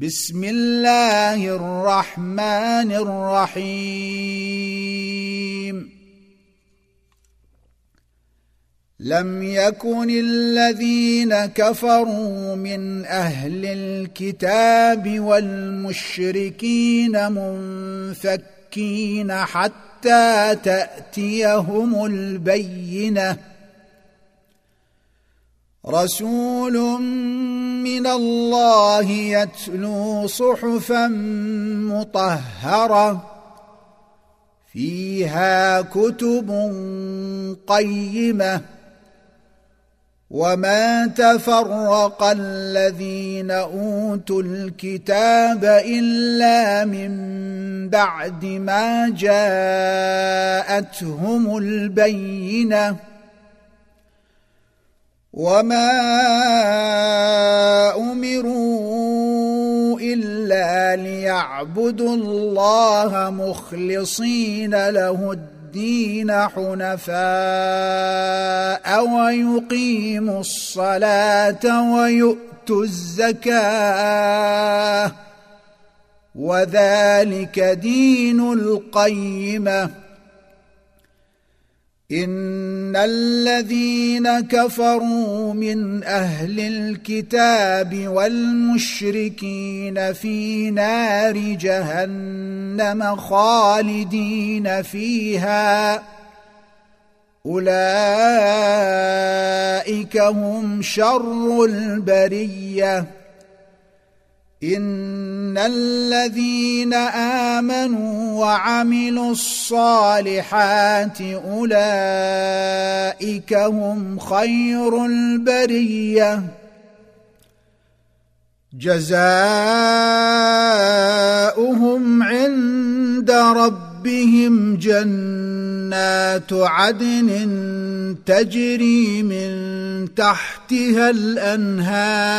بسم الله الرحمن الرحيم. لم يكن الذين كفروا من أهل الكتاب والمشركين منفكين حتى تأتيهم البينة. رسول من الله يتلو صحفا مطهرة فيها كتب قيمة. وما تفرق الذين أوتوا الكتاب إلا من بعد ما جاءتهم البينة. وما ليعبدوا الله مخلصين له الدين حنفاء ويقيموا الصلاة ويؤتوا الزكاة. وذلك دين القيمة. ان الذين كفروا من أهل الكتاب والمشركين في نار جهنم خالدين فيها اولئك هم شر البريه ان الذين امنوا وعملوا الصالحات اولئك هم خير البريه جزاؤهم عند ربهم جنات عدن تجري من تحتها الانهار